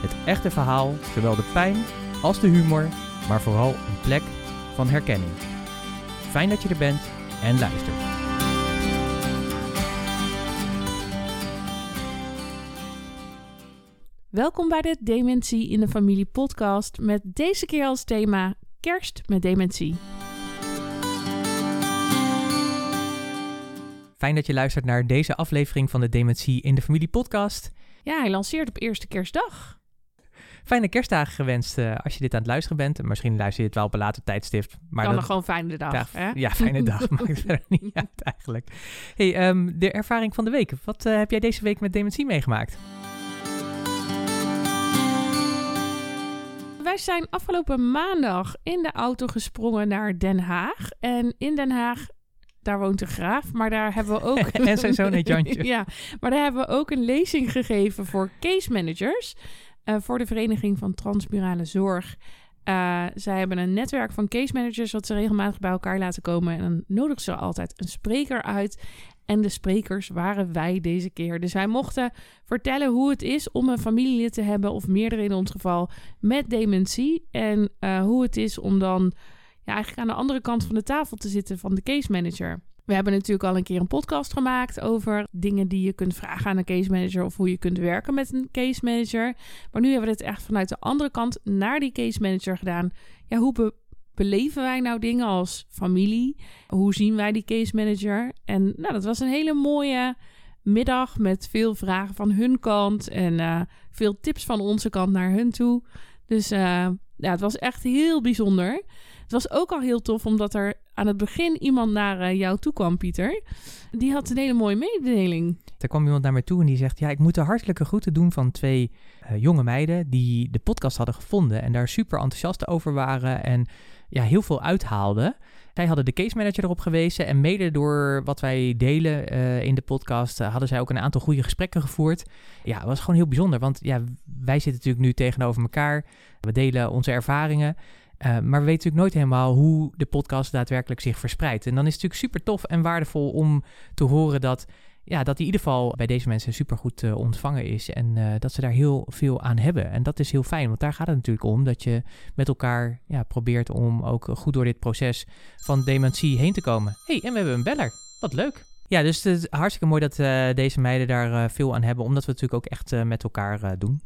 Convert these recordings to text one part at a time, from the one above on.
het echte verhaal, zowel de pijn als de humor, maar vooral een plek van herkenning. Fijn dat je er bent en luistert. Welkom bij de Dementie in de Familie podcast met deze keer als thema Kerst met dementie. Fijn dat je luistert naar deze aflevering van de Dementie in de Familie podcast. Ja, hij lanceert op eerste kerstdag. Fijne kerstdagen gewenst uh, als je dit aan het luisteren bent. En misschien luister je het wel op een later tijdstip. Maar dan, dan gewoon fijne dag. dag hè? Ja, fijne dag. Maakt het verder niet uit eigenlijk. hey, um, de ervaring van de week. Wat uh, heb jij deze week met dementie meegemaakt? Wij zijn afgelopen maandag in de auto gesprongen naar Den Haag. En in Den Haag daar woont een graaf, maar daar hebben we ook... en zijn zoon Jantje. ja, maar daar hebben we ook een lezing gegeven voor case managers... Uh, voor de Vereniging van Transmurale Zorg. Uh, zij hebben een netwerk van case managers... wat ze regelmatig bij elkaar laten komen. En dan nodigen ze altijd een spreker uit. En de sprekers waren wij deze keer. Dus wij mochten vertellen hoe het is om een familielid te hebben... of meerdere in ons geval, met dementie. En uh, hoe het is om dan ja, eigenlijk aan de andere kant van de tafel te zitten van de case manager. We hebben natuurlijk al een keer een podcast gemaakt over dingen die je kunt vragen aan een case manager of hoe je kunt werken met een case manager. Maar nu hebben we het echt vanuit de andere kant naar die case manager gedaan. Ja, hoe beleven wij nou dingen als familie? Hoe zien wij die case manager? En nou, dat was een hele mooie middag met veel vragen van hun kant en uh, veel tips van onze kant naar hun toe. Dus uh, ja, het was echt heel bijzonder. Het was ook al heel tof, omdat er aan het begin iemand naar uh, jou toe kwam, Pieter. Die had een hele mooie mededeling. Er kwam iemand naar mij toe en die zegt: Ja, ik moet de hartelijke groeten doen van twee uh, jonge meiden die de podcast hadden gevonden en daar super enthousiast over waren en ja, heel veel uithaalden. Zij hadden de case manager erop gewezen en mede door wat wij delen uh, in de podcast hadden zij ook een aantal goede gesprekken gevoerd. Ja, het was gewoon heel bijzonder, want ja, wij zitten natuurlijk nu tegenover elkaar. We delen onze ervaringen. Uh, maar we weten natuurlijk nooit helemaal hoe de podcast daadwerkelijk zich verspreidt. En dan is het natuurlijk super tof en waardevol om te horen dat, ja, dat in ieder geval bij deze mensen super goed uh, ontvangen is. En uh, dat ze daar heel veel aan hebben. En dat is heel fijn, want daar gaat het natuurlijk om. Dat je met elkaar ja, probeert om ook goed door dit proces van dementie heen te komen. hey, en we hebben een beller. Wat leuk. Ja, dus het is hartstikke mooi dat deze meiden daar veel aan hebben. Omdat we natuurlijk ook echt met elkaar doen.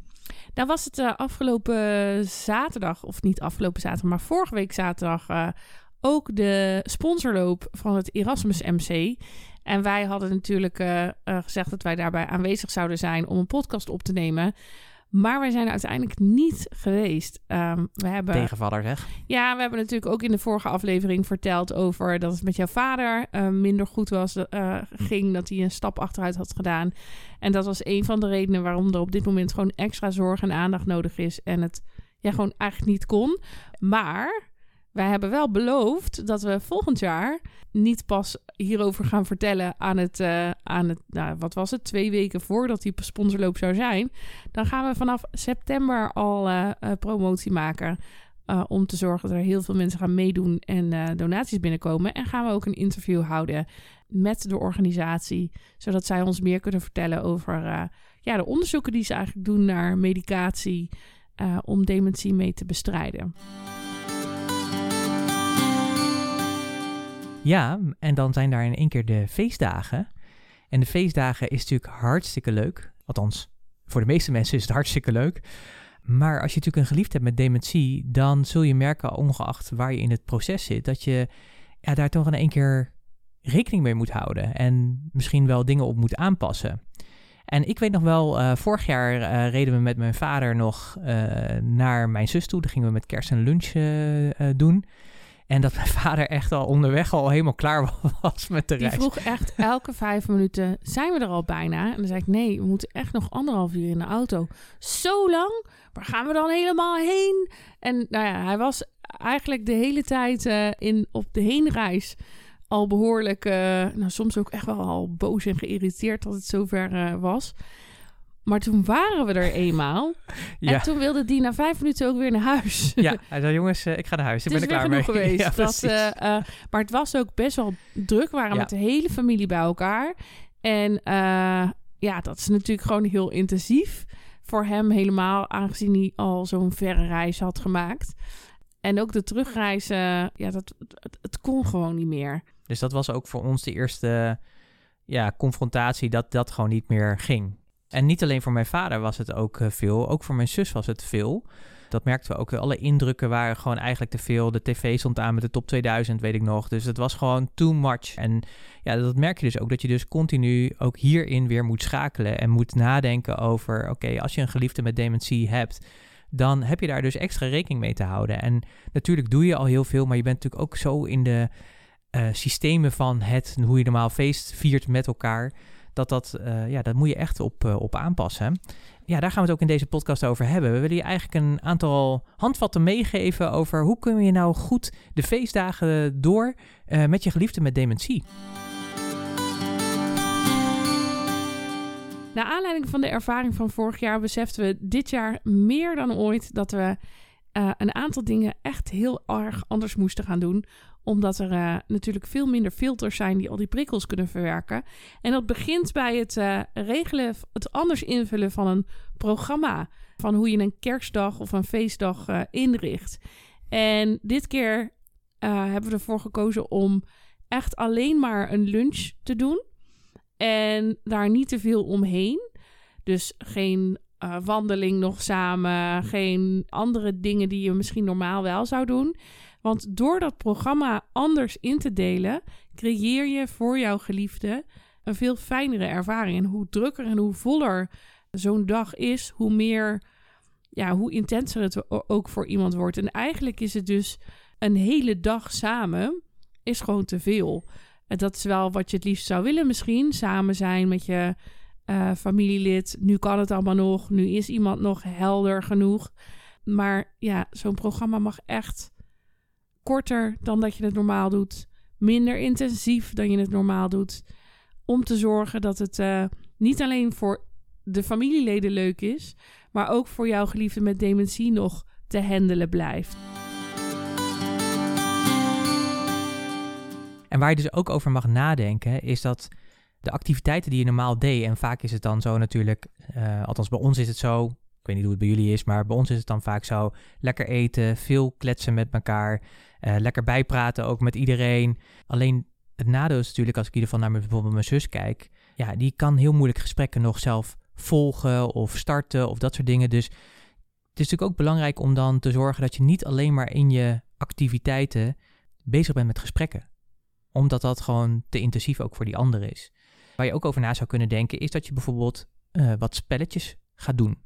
Nou was het afgelopen zaterdag, of niet afgelopen zaterdag, maar vorige week zaterdag ook de sponsorloop van het Erasmus MC. En wij hadden natuurlijk uh, gezegd dat wij daarbij aanwezig zouden zijn om een podcast op te nemen. Maar wij zijn uiteindelijk niet geweest. Um, we hebben, Tegenvaller, zeg. Ja, we hebben natuurlijk ook in de vorige aflevering verteld over dat het met jouw vader uh, minder goed was, uh, ging, dat hij een stap achteruit had gedaan. En dat was een van de redenen waarom er op dit moment gewoon extra zorg en aandacht nodig is. En het ja, gewoon eigenlijk niet kon. Maar wij hebben wel beloofd dat we volgend jaar niet pas hierover gaan vertellen aan het, uh, aan het nou, wat was het, twee weken voordat die sponsorloop zou zijn. Dan gaan we vanaf september al uh, uh, promotie maken. om te zorgen dat er heel veel mensen gaan meedoen en donaties binnenkomen. En gaan we ook een interview houden met de organisatie. Zodat zij ons meer kunnen vertellen over ja, de onderzoeken die ze eigenlijk doen naar medicatie. om dementie mee te bestrijden. Ja, en dan zijn daar in één keer de feestdagen. En de feestdagen is natuurlijk hartstikke leuk. Althans, voor de meeste mensen is het hartstikke leuk. Maar als je natuurlijk een geliefd hebt met dementie, dan zul je merken, ongeacht waar je in het proces zit, dat je ja, daar toch in één keer rekening mee moet houden. En misschien wel dingen op moet aanpassen. En ik weet nog wel, uh, vorig jaar uh, reden we met mijn vader nog uh, naar mijn zus toe. Daar gingen we met kerst en lunch doen. En dat mijn vader echt al onderweg al helemaal klaar was met de Die reis. vroeg echt elke vijf minuten, zijn we er al bijna? En dan zei ik, nee, we moeten echt nog anderhalf uur in de auto. Zo lang? Waar gaan we dan helemaal heen? En nou ja, hij was eigenlijk de hele tijd eh, in, op de heenreis al behoorlijk, eh, nou soms ook echt wel al boos en geïrriteerd dat het zover eh, was. Maar toen waren we er eenmaal. Ja. En toen wilde die na vijf minuten ook weer naar huis. ja, hij zei, jongens, eh, ik ga naar huis. Ik ben er klaar mee. geweest. Ja, dat, eh, eh, maar het was ook best wel druk. We waren Ja. met de hele familie bij elkaar. En ja, dat is natuurlijk gewoon heel intensief voor hem helemaal, aangezien hij al zo'n verre reis had gemaakt. En ook de terugreis, eh, ja, dat, het, het kon gewoon niet meer. Dus dat was ook voor ons de eerste ja, confrontatie dat dat gewoon niet meer ging. En niet alleen voor mijn vader was het ook eh, veel, ook voor mijn zus was het veel. Dat merkten we ook. Alle indrukken waren gewoon eigenlijk te veel. De tv stond aan met de top 2000, weet ik nog. Dus het was gewoon too much. En ja, dat merk je dus ook. Dat je dus continu ook hierin weer moet schakelen. En moet nadenken over, oké, als je een geliefde met dementie hebt... dan heb je daar dus extra rekening mee te houden. En natuurlijk doe je al heel veel, maar je bent natuurlijk ook zo in de eh, systemen van het, hoe je normaal feest viert met elkaar, dat dat, eh, ja, dat moet je echt op, eh, op aanpassen. Ja, daar gaan we het ook in deze podcast over hebben. We willen je eigenlijk een aantal handvatten meegeven over hoe kun je nou goed de feestdagen door eh, met je geliefde met dementie. Naar aanleiding van de ervaring van vorig jaar beseften we dit jaar meer dan ooit dat we een aantal dingen echt heel erg anders moesten gaan doen. Omdat er eh, natuurlijk veel minder filters zijn die al die prikkels kunnen verwerken. En dat begint bij het eh, regelen, het anders invullen van een programma. Van hoe je een kerstdag of een feestdag eh, inricht. En dit keer hebben we ervoor gekozen om echt alleen maar een lunch te doen. En daar niet te veel omheen. Dus geen wandeling nog samen. Geen andere dingen die je misschien normaal wel zou doen. Want door dat programma anders in te delen, creëer je voor jouw geliefde een veel fijnere ervaring. En hoe drukker en hoe voller zo'n dag is, hoe meer, ja, hoe intenser het ook voor iemand wordt. En eigenlijk is het dus een hele dag samen, is gewoon te veel. En dat is wel wat je het liefst zou willen misschien. Samen zijn met je eh, familielid. Nu kan het allemaal nog. Nu is iemand nog helder genoeg. Maar ja, zo'n programma mag echt korter dan dat je het normaal doet. Minder intensief dan je het normaal doet. Om te zorgen dat het eh, niet alleen voor de familieleden leuk is, maar ook voor jouw geliefde met dementie nog te handelen blijft. En waar je dus ook over mag nadenken, is dat de activiteiten die je normaal deed, en vaak is het dan zo natuurlijk, eh, althans bij ons is het zo, ik weet niet hoe het bij jullie is, maar bij ons is het dan vaak zo, lekker eten, veel kletsen met elkaar, eh, lekker bijpraten ook met iedereen. Alleen het nadeel is natuurlijk, als ik in ieder geval naar bijvoorbeeld mijn zus kijk, ja, die kan heel moeilijk gesprekken nog zelf volgen of starten of dat soort dingen. Dus het is natuurlijk ook belangrijk om dan te zorgen dat je niet alleen maar in je activiteiten bezig bent met gesprekken omdat dat gewoon te intensief ook voor die ander is. Waar je ook over na zou kunnen denken, is dat je bijvoorbeeld eh, wat spelletjes gaat doen.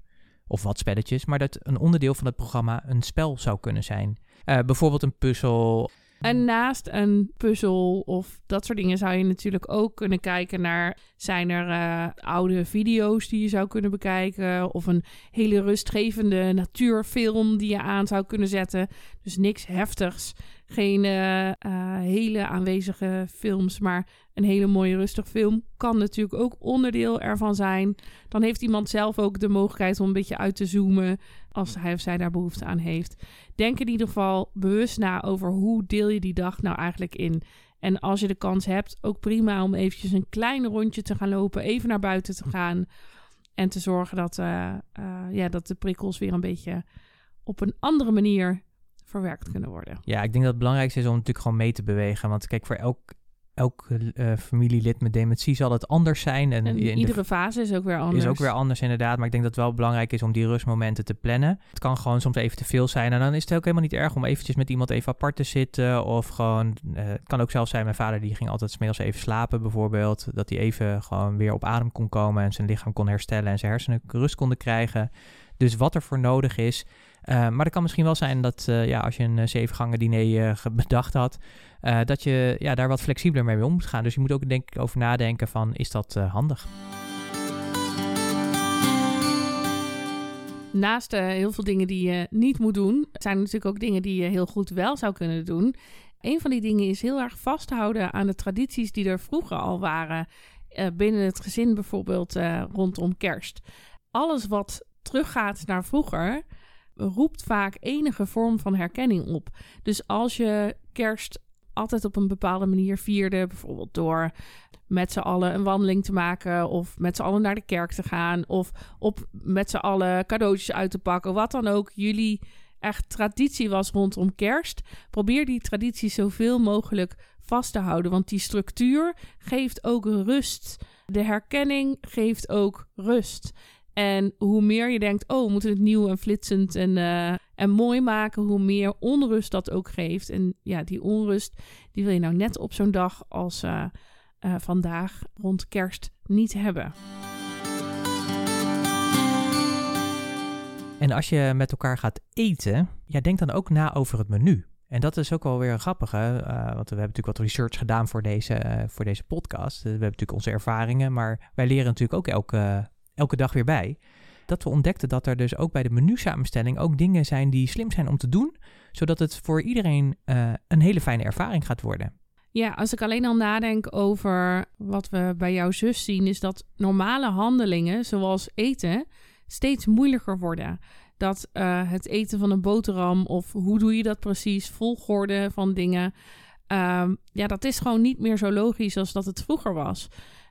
Of wat spelletjes, maar dat een onderdeel van het programma een spel zou kunnen zijn. Eh, bijvoorbeeld een puzzel. En naast een puzzel of dat soort dingen zou je natuurlijk ook kunnen kijken naar... zijn er eh, oude video's die je zou kunnen bekijken... of een hele rustgevende natuurfilm die je aan zou kunnen zetten. Dus niks heftigs. Geen eh, eh, hele aanwezige films, maar een hele mooie rustig film... kan natuurlijk ook onderdeel ervan zijn. Dan heeft iemand zelf ook de mogelijkheid om een beetje uit te zoomen... als hij of zij daar behoefte aan heeft denk in ieder geval bewust na over hoe deel je die dag nou eigenlijk in. En als je de kans hebt, ook prima om eventjes een klein rondje te gaan lopen, even naar buiten te gaan en te zorgen dat, eh, ja, dat de prikkels weer een beetje op een andere manier verwerkt kunnen worden. Ja, ik denk dat het belangrijkste is om natuurlijk gewoon mee te bewegen. Want kijk, voor elk, elk eh, familielid met dementie zal het anders zijn. En, En in de iedere fase is ook weer anders. Is ook weer anders inderdaad, maar ik denk dat het wel belangrijk is om die rustmomenten te plannen. Het kan gewoon soms even te veel zijn en dan is het ook helemaal niet erg om eventjes met iemand even apart te zitten of gewoon, eh, het kan ook zelfs zijn, mijn vader die ging altijd smiddags even slapen bijvoorbeeld, dat hij even gewoon weer op adem kon komen en zijn lichaam kon herstellen en zijn hersenen rust konden krijgen. Dus wat er voor nodig is. Maar het kan misschien wel zijn dat ja, als je een zeven gangen diner bedacht had, dat je ja, daar wat flexibeler mee om moet gaan. Dus je moet ook denk ik over nadenken van, is dat handig? Naast heel veel dingen die je niet moet doen, zijn er natuurlijk ook dingen die je heel goed wel zou kunnen doen. Een van die dingen is heel erg vasthouden aan de tradities die er vroeger al waren. Binnen het gezin bijvoorbeeld rondom kerst. Alles wat teruggaat naar vroeger roept vaak enige vorm van herkenning op. Dus als je kerst altijd op een bepaalde manier vierde, bijvoorbeeld door met z'n allen een wandeling te maken of met z'n allen naar de kerk te gaan of op met z'n allen cadeautjes uit te pakken, wat dan ook jullie echt traditie was rondom kerst. Probeer die traditie zoveel mogelijk vast te houden, want die structuur geeft ook rust. De herkenning geeft ook rust. En hoe meer je denkt, oh, we moeten het nieuw en flitsend en, uh, en mooi maken, hoe meer onrust dat ook geeft. En ja, die onrust, die wil je nou net op zo'n dag als uh, uh, vandaag rond kerst niet hebben. En als je met elkaar gaat eten, ja, denk dan ook na over het menu. En dat is ook wel weer grappig? Uh, want we hebben natuurlijk wat research gedaan voor deze, voor deze podcast. we hebben natuurlijk onze ervaringen, maar wij leren natuurlijk ook elke, elke dag weer bij. Dat we ontdekten dat er dus ook bij de menu-samenstelling ook dingen zijn die slim zijn om te doen, zodat het voor iedereen uh, een hele fijne ervaring gaat worden. Ja, als ik alleen al nadenk over wat we bij jouw zus zien, is dat normale handelingen, zoals eten, steeds moeilijker worden. Dat uh, het eten van een boterham of hoe doe je dat precies, volgorde van dingen. Um, ja, dat is gewoon niet meer zo logisch als dat het vroeger was.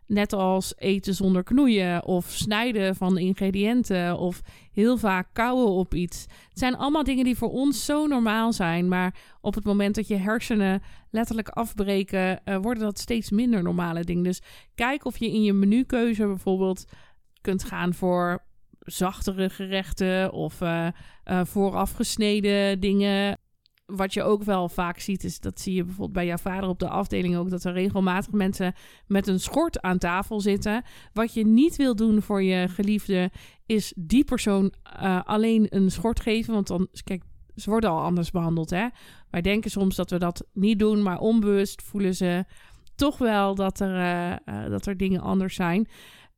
Net als eten zonder knoeien of snijden van ingrediënten of heel vaak kauwen op iets. Het zijn allemaal dingen die voor ons zo normaal zijn, maar op het moment dat je hersenen letterlijk afbreken, uh, worden dat steeds minder normale dingen. Dus kijk of je in je menukeuze bijvoorbeeld kunt gaan voor zachtere gerechten of uh, uh, vooraf gesneden dingen. Wat je ook wel vaak ziet, is dat zie je bijvoorbeeld bij jouw vader op de afdeling ook, dat er regelmatig mensen met een schort aan tafel zitten. Wat je niet wil doen voor je geliefde, is die persoon uh, alleen een schort geven. Want dan, kijk, ze worden al anders behandeld. Hè? Wij denken soms dat we dat niet doen, maar onbewust voelen ze toch wel dat er, uh, dat er dingen anders zijn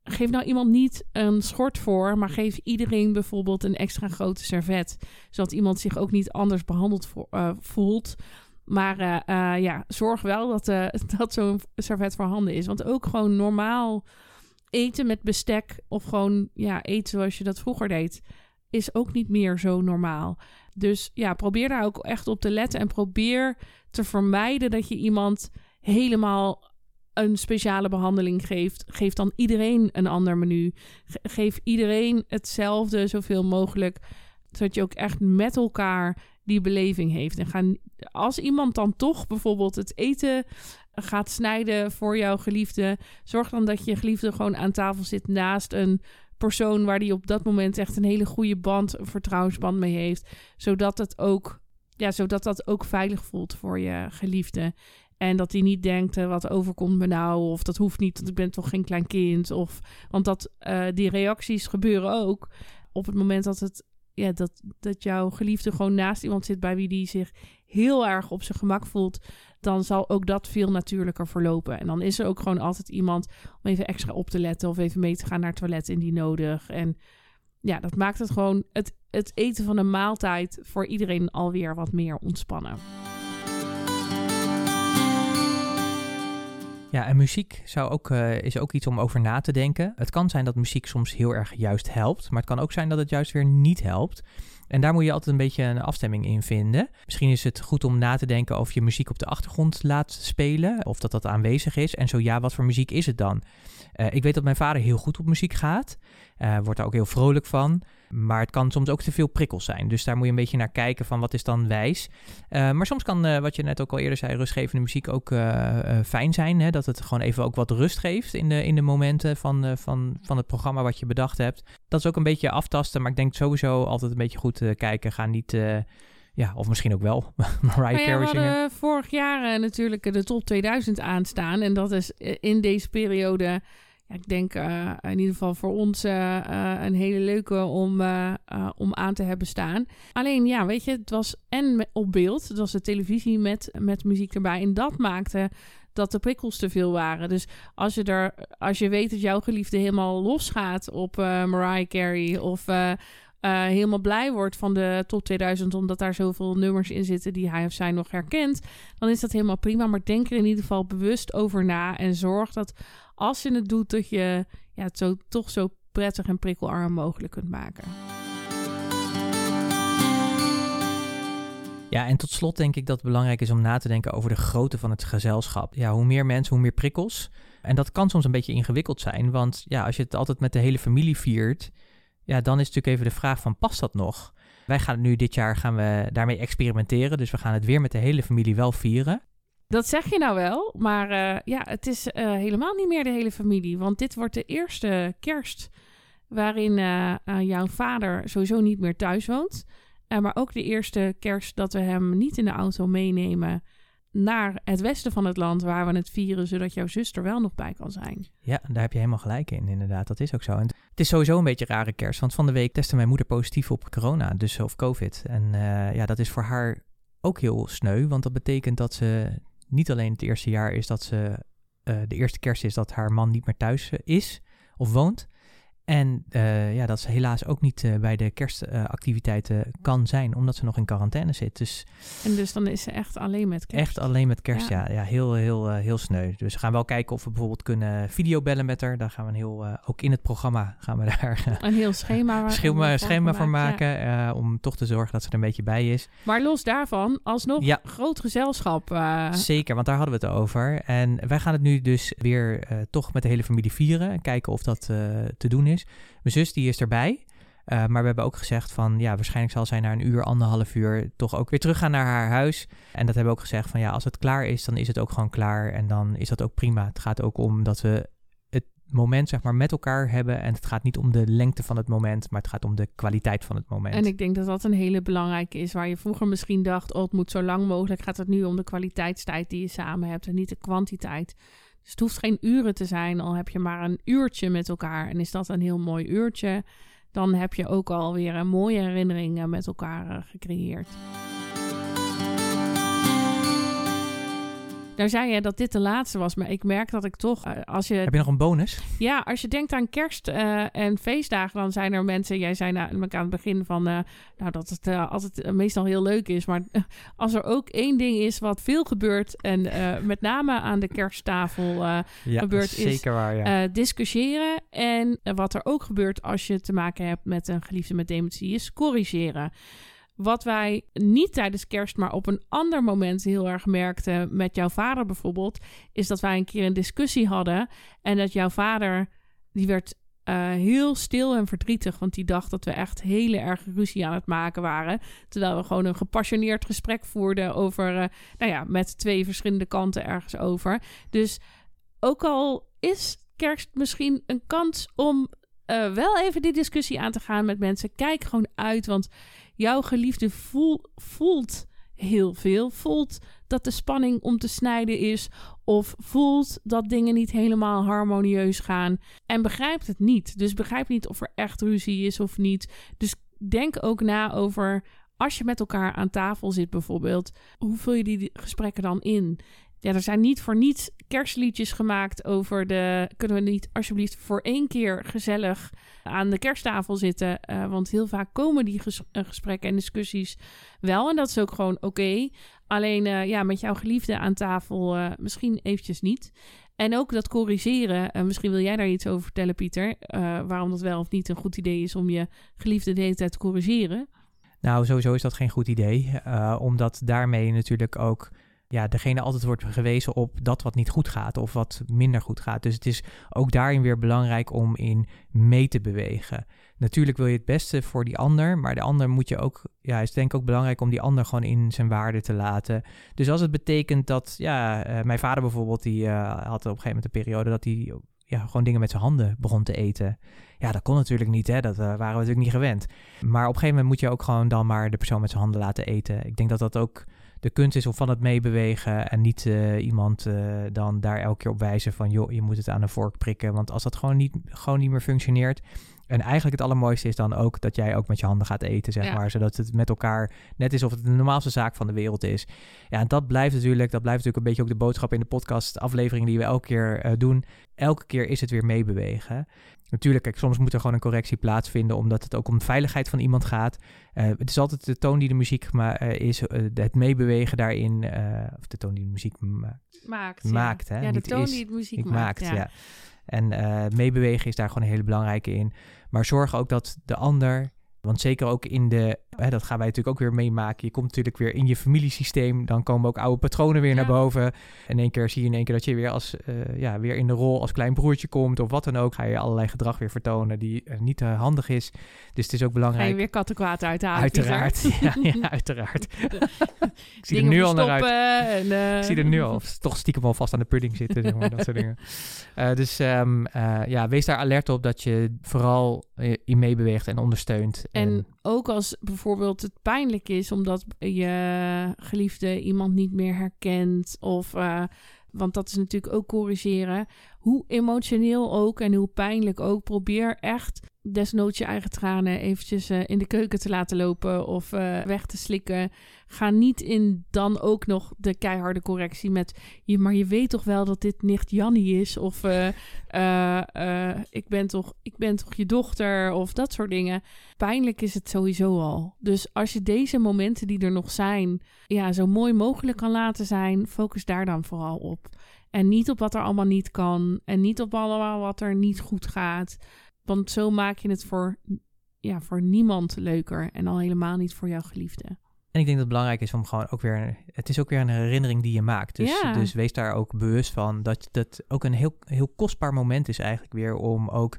geef nou iemand niet een schort voor, maar geef iedereen bijvoorbeeld een extra grote servet. Zodat iemand zich ook niet anders behandeld uh, voelt. Maar uh, uh, ja, zorg wel dat, dat zo'n servet voorhanden is. Want ook gewoon normaal eten met bestek of gewoon ja, eten zoals je dat vroeger deed, is ook niet meer zo normaal. Dus ja, probeer daar ook echt op te letten en probeer te vermijden dat je iemand helemaal een speciale behandeling geeft, geef dan iedereen een ander menu. geef iedereen hetzelfde zoveel mogelijk, zodat je ook echt met elkaar die beleving heeft. En gaan, als iemand dan toch bijvoorbeeld het eten gaat snijden voor jouw geliefde, zorg dan dat je geliefde gewoon aan tafel zit naast een persoon waar die op dat moment echt een hele goede band, een vertrouwensband mee heeft, zodat het ook ja, zodat dat ook veilig voelt voor je geliefde. En dat hij niet denkt, uh, wat overkomt me nou? Of dat hoeft niet, want ik ben toch geen klein kind. Of, want dat, uh, die reacties gebeuren ook op het moment dat, het, ja, dat, dat jouw geliefde gewoon naast iemand zit... bij wie die zich heel erg op zijn gemak voelt... dan zal ook dat veel natuurlijker verlopen. En dan is er ook gewoon altijd iemand om even extra op te letten... of even mee te gaan naar het toilet indien nodig. En ja, dat maakt het gewoon het, het eten van een maaltijd... voor iedereen alweer wat meer ontspannen. Ja, en muziek zou ook, uh, is ook iets om over na te denken. Het kan zijn dat muziek soms heel erg juist helpt, maar het kan ook zijn dat het juist weer niet helpt. En daar moet je altijd een beetje een afstemming in vinden. Misschien is het goed om na te denken of je muziek op de achtergrond laat spelen, of dat dat aanwezig is. En zo ja, wat voor muziek is het dan? Uh, ik weet dat mijn vader heel goed op muziek gaat, uh, wordt daar ook heel vrolijk van. Maar het kan soms ook te veel prikkels zijn. Dus daar moet je een beetje naar kijken van wat is dan wijs. Uh, maar soms kan, uh, wat je net ook al eerder zei, rustgevende muziek ook uh, fijn zijn. Hè? Dat het gewoon even ook wat rust geeft in de, in de momenten van, van, van het programma wat je bedacht hebt. Dat is ook een beetje aftasten. Maar ik denk sowieso altijd een beetje goed kijken. Ga niet... Ja, of misschien ook wel. Mariah Carey We hadden vorig jaar natuurlijk de top 2000 aanstaan. En dat is in deze periode ja, ik denk in ieder geval voor ons een hele leuke om, om aan te hebben staan. Alleen ja, weet je, het was en op beeld. Het was de televisie met, met muziek erbij. En dat maakte dat de prikkels te veel waren. Dus als je, er, als je weet dat jouw geliefde helemaal losgaat op Mariah Carey of uh, helemaal blij wordt van de top 2000 omdat daar zoveel nummers in zitten die hij of zij nog herkent, dan is dat helemaal prima. Maar denk er in ieder geval bewust over na en zorg dat als je het doet, dat je ja, het zo, toch zo prettig en prikkelarm mogelijk kunt maken. Ja, en tot slot denk ik dat het belangrijk is om na te denken over de grootte van het gezelschap. Ja, hoe meer mensen, hoe meer prikkels. En dat kan soms een beetje ingewikkeld zijn, want ja, als je het altijd met de hele familie viert, ja, dan is natuurlijk even de vraag van past dat nog? Wij gaan nu dit jaar gaan we daarmee experimenteren, dus we gaan het weer met de hele familie wel vieren. Dat zeg je nou wel, maar uh, ja, het is uh, helemaal niet meer de hele familie, want dit wordt de eerste kerst waarin uh, jouw vader sowieso niet meer thuis woont. Maar ook de eerste kerst dat we hem niet in de auto meenemen naar het westen van het land waar we het vieren, zodat jouw zuster wel nog bij kan zijn. Ja, daar heb je helemaal gelijk in, inderdaad. Dat is ook zo. En het is sowieso een beetje een rare kerst, want van de week testte mijn moeder positief op corona, dus of COVID. En uh, ja, dat is voor haar ook heel sneu, want dat betekent dat ze niet alleen het eerste jaar is dat ze, uh, de eerste kerst is dat haar man niet meer thuis is of woont, en uh, ja, dat ze helaas ook niet uh, bij de kerstactiviteiten uh, kan zijn, omdat ze nog in quarantaine zit. Dus, en dus dan is ze echt alleen met kerst? Echt alleen met kerst, ja. Ja, ja heel, heel, heel sneu. Dus we gaan wel kijken of we bijvoorbeeld kunnen videobellen met haar. Daar gaan we een heel, ook in het programma gaan we daar... een heel schema, schema, schema voor maken, ja. om toch te zorgen dat ze er een beetje bij is. Maar los daarvan, alsnog ja. groot gezelschap. Zeker, want daar hadden we het over. En wij gaan het nu dus weer toch met de hele familie vieren. En kijken of dat te doen is. Mijn zus die is erbij. Uh, maar we hebben ook gezegd van ja, waarschijnlijk zal zij na een uur, anderhalf uur toch ook weer teruggaan naar haar huis. En dat hebben we ook gezegd van ja, als het klaar is, dan is het ook gewoon klaar. En dan is dat ook prima. Het gaat ook om dat we het moment zeg maar met elkaar hebben. En het gaat niet om de lengte van het moment, maar het gaat om de kwaliteit van het moment. En ik denk dat dat een hele belangrijke is. Waar je vroeger misschien dacht, oh het moet zo lang mogelijk. Gaat het nu om de kwaliteitstijd die je samen hebt en niet de kwantiteit. Dus het hoeft geen uren te zijn, al heb je maar een uurtje met elkaar en is dat een heel mooi uurtje, dan heb je ook alweer een mooie herinnering met elkaar eh, gecreëerd. Daar zei je dat dit de laatste was, maar ik merk dat ik toch, uh, als je... Heb je nog een bonus? Ja, als je denkt aan kerst uh, en feestdagen, dan zijn er mensen... Jij zei namelijk aan het begin van, uh, nou, dat het altijd meestal heel leuk is. Maar als er ook één ding is wat veel gebeurt... en met name aan de kersttafel ja, gebeurt, zeker is waar, ja. discussiëren. En wat er ook gebeurt als je te maken hebt met een geliefde met dementie, is corrigeren. Wat wij niet tijdens kerst, maar op een ander moment heel erg merkten met jouw vader bijvoorbeeld, is dat wij een keer een discussie hadden en dat jouw vader, die werd uh, heel stil en verdrietig, want die dacht dat we echt hele erg ruzie aan het maken waren. Terwijl we gewoon een gepassioneerd gesprek voerden over, uh, nou ja, met twee verschillende kanten ergens over. Dus ook al is kerst misschien een kans om uh, wel even die discussie aan te gaan met mensen, kijk gewoon uit, want jouw geliefde voel, voelt heel veel. Voelt dat de spanning om te snijden is. Of voelt dat dingen niet helemaal harmonieus gaan. En begrijpt het niet. Dus begrijpt niet of er echt ruzie is of niet. Dus denk ook na over. Als je met elkaar aan tafel zit, bijvoorbeeld, hoe vul je die gesprekken dan in? Ja, er zijn niet voor niets kerstliedjes gemaakt over de. Kunnen we niet alsjeblieft voor één keer gezellig aan de kersttafel zitten? Uh, want heel vaak komen die uh, gesprekken en discussies wel. En dat is ook gewoon oké. Alleen uh, ja, met jouw geliefde aan tafel misschien eventjes niet. En ook dat corrigeren. misschien wil jij daar iets over vertellen, Pieter. waarom dat wel of niet een goed idee is om je geliefde de hele tijd te corrigeren. Nou, sowieso is dat geen goed idee. omdat daarmee natuurlijk ook ja, degene altijd wordt gewezen op dat wat niet goed gaat of wat minder goed gaat. Dus het is ook daarin weer belangrijk om in mee te bewegen. Natuurlijk wil je het beste voor die ander, maar de ander moet je ook, ja, is denk ik ook belangrijk om die ander gewoon in zijn waarde te laten. Dus als het betekent dat, ja, uh, mijn vader bijvoorbeeld, die uh, had op een gegeven moment een periode dat hij ja, gewoon dingen met zijn handen begon te eten. Ja, dat kon natuurlijk niet, hè? dat uh, waren we natuurlijk niet gewend. Maar op een gegeven moment moet je ook gewoon dan maar de persoon met zijn handen laten eten. Ik denk dat dat ook de kunst is om van het meebewegen en niet eh, iemand eh, dan daar elke keer op wijzen van joh, je moet het aan de vork prikken. Want als dat gewoon niet, gewoon niet meer functioneert. En eigenlijk het allermooiste is dan ook dat jij ook met je handen gaat eten, zeg Ja. maar. Zodat het met elkaar net is of het de normaalste zaak van de wereld is. Ja, en dat blijft natuurlijk, dat blijft natuurlijk een beetje ook de boodschap in de podcast, afleveringen die we elke keer eh, doen. Elke keer is het weer meebewegen. Natuurlijk, kijk, soms moet er gewoon een correctie plaatsvinden, omdat het ook om de veiligheid van iemand gaat. Eh, het is altijd de toon die de muziek ma- eh, is, het meebewegen daarin, of de toon die de muziek ma- Maakt. ja. Maakt, hè, Ja, de niet toon is, die het muziek maakt. maakt. Ja. En eh, meebewegen is daar gewoon een hele belangrijke in. Maar zorg ook dat de ander, want zeker ook in de, hè, dat gaan wij natuurlijk ook weer meemaken. Je komt natuurlijk weer in je familiesysteem, dan komen ook oude patronen weer Ja. naar boven. En in één keer zie je in één keer dat je weer als, eh, ja, weer in de rol als klein broertje komt of wat dan ook. Ga je allerlei gedrag weer vertonen die eh, niet eh, handig is. Dus het is ook Ga belangrijk. je weer kattenkwaad uit de Uiteraard, ja, ja, uiteraard. ik zie er nu al naar uit. En, Ik zie er nu al toch stiekem al vast aan de pudding zitten, zeg maar, dat soort dingen. Dus eh, ja, wees daar alert op dat je vooral in meebeweegt en ondersteunt. En ook als bijvoorbeeld het pijnlijk is omdat je geliefde iemand niet meer herkent of eh, want dat is natuurlijk ook corrigeren. Hoe emotioneel ook en hoe pijnlijk ook, probeer echt desnoods je eigen tranen eventjes eh, in de keuken te laten lopen of eh, weg te slikken. Ga niet in dan ook nog de keiharde correctie met je, maar je weet toch wel dat dit nicht Jannie is of eh, ik, ben toch, ik ben toch je dochter of dat soort dingen. Pijnlijk is het sowieso al. Dus als je deze momenten die er nog zijn, ja, zo mooi mogelijk kan laten zijn, focus daar dan vooral op. En niet op wat er allemaal niet kan. En niet op allemaal wat er niet goed gaat. Want zo maak je het voor, ja, voor niemand leuker. En al helemaal niet voor jouw geliefde. En ik denk dat het belangrijk is om gewoon ook weer... Het is ook weer een herinnering die je maakt. Dus, Ja. dus wees daar ook bewust van dat dat ook een heel, heel kostbaar moment is eigenlijk weer... om ook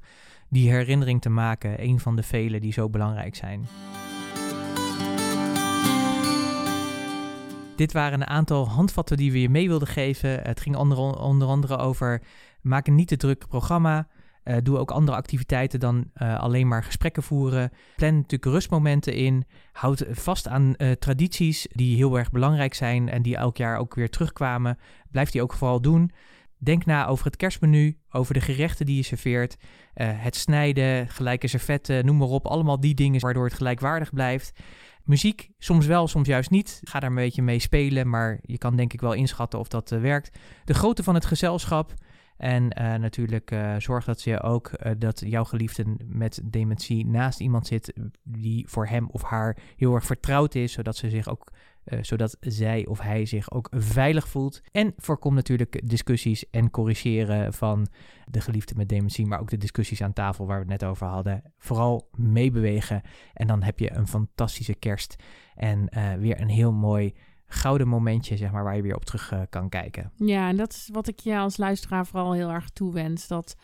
die herinnering te maken. Een van de vele die zo belangrijk zijn. Dit waren een aantal handvatten die we je mee wilden geven. Het ging onder, onder andere over... maak een niet te druk programma... Eh, doe ook andere activiteiten dan eh, alleen maar gesprekken voeren. Plan natuurlijk rustmomenten in. Houd vast aan eh, tradities die heel erg belangrijk zijn en die elk jaar ook weer terugkwamen. Blijf die ook vooral doen. Denk na over het kerstmenu, over de gerechten die je serveert, het snijden, gelijke servetten, noem maar op. Allemaal die dingen waardoor het gelijkwaardig blijft. Muziek, soms wel, soms juist niet. Ga daar een beetje mee spelen, maar je kan denk ik wel inschatten of dat werkt. De grootte van het gezelschap. En eh, natuurlijk eh, zorg dat je ook eh, dat jouw geliefde met dementie naast iemand zit die voor hem of haar heel erg vertrouwd is, zodat ze zich ook, zodat zij of hij zich ook veilig voelt. En voorkom natuurlijk discussies en corrigeren van de geliefde met dementie, maar ook de discussies aan tafel waar we het net over hadden. Vooral meebewegen en dan heb je een fantastische kerst en weer een heel mooi gouden momentje, zeg maar, waar je weer op terug eh, kan kijken. Ja, en dat is wat ik je als luisteraar vooral heel erg toewens. Dat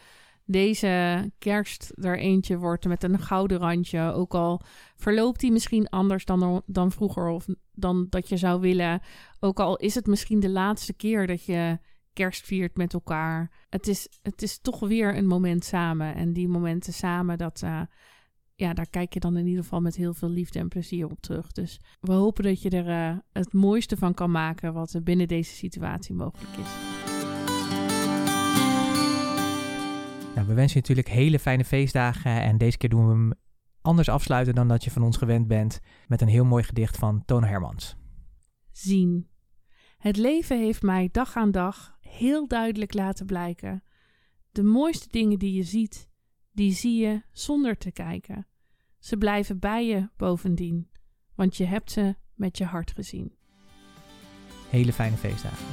deze kerst er eentje wordt met een gouden randje. Ook al verloopt die misschien anders dan, dan vroeger of dan dat je zou willen. Ook al is het misschien de laatste keer dat je kerst viert met elkaar. Het is, het is toch weer een moment samen. En die momenten samen, dat, uh, ja, daar kijk je dan in ieder geval met heel veel liefde en plezier op terug. Dus we hopen dat je er uh, het mooiste van kan maken wat er binnen deze situatie mogelijk is. Nou, we wensen je natuurlijk hele fijne feestdagen en deze keer doen we hem anders afsluiten dan dat je van ons gewend bent met een heel mooi gedicht van Toon Hermans. Zien. Het leven heeft mij dag aan dag heel duidelijk laten blijken. De mooiste dingen die je ziet, die zie je zonder te kijken. Ze blijven bij je bovendien, want je hebt ze met je hart gezien. Hele fijne feestdagen.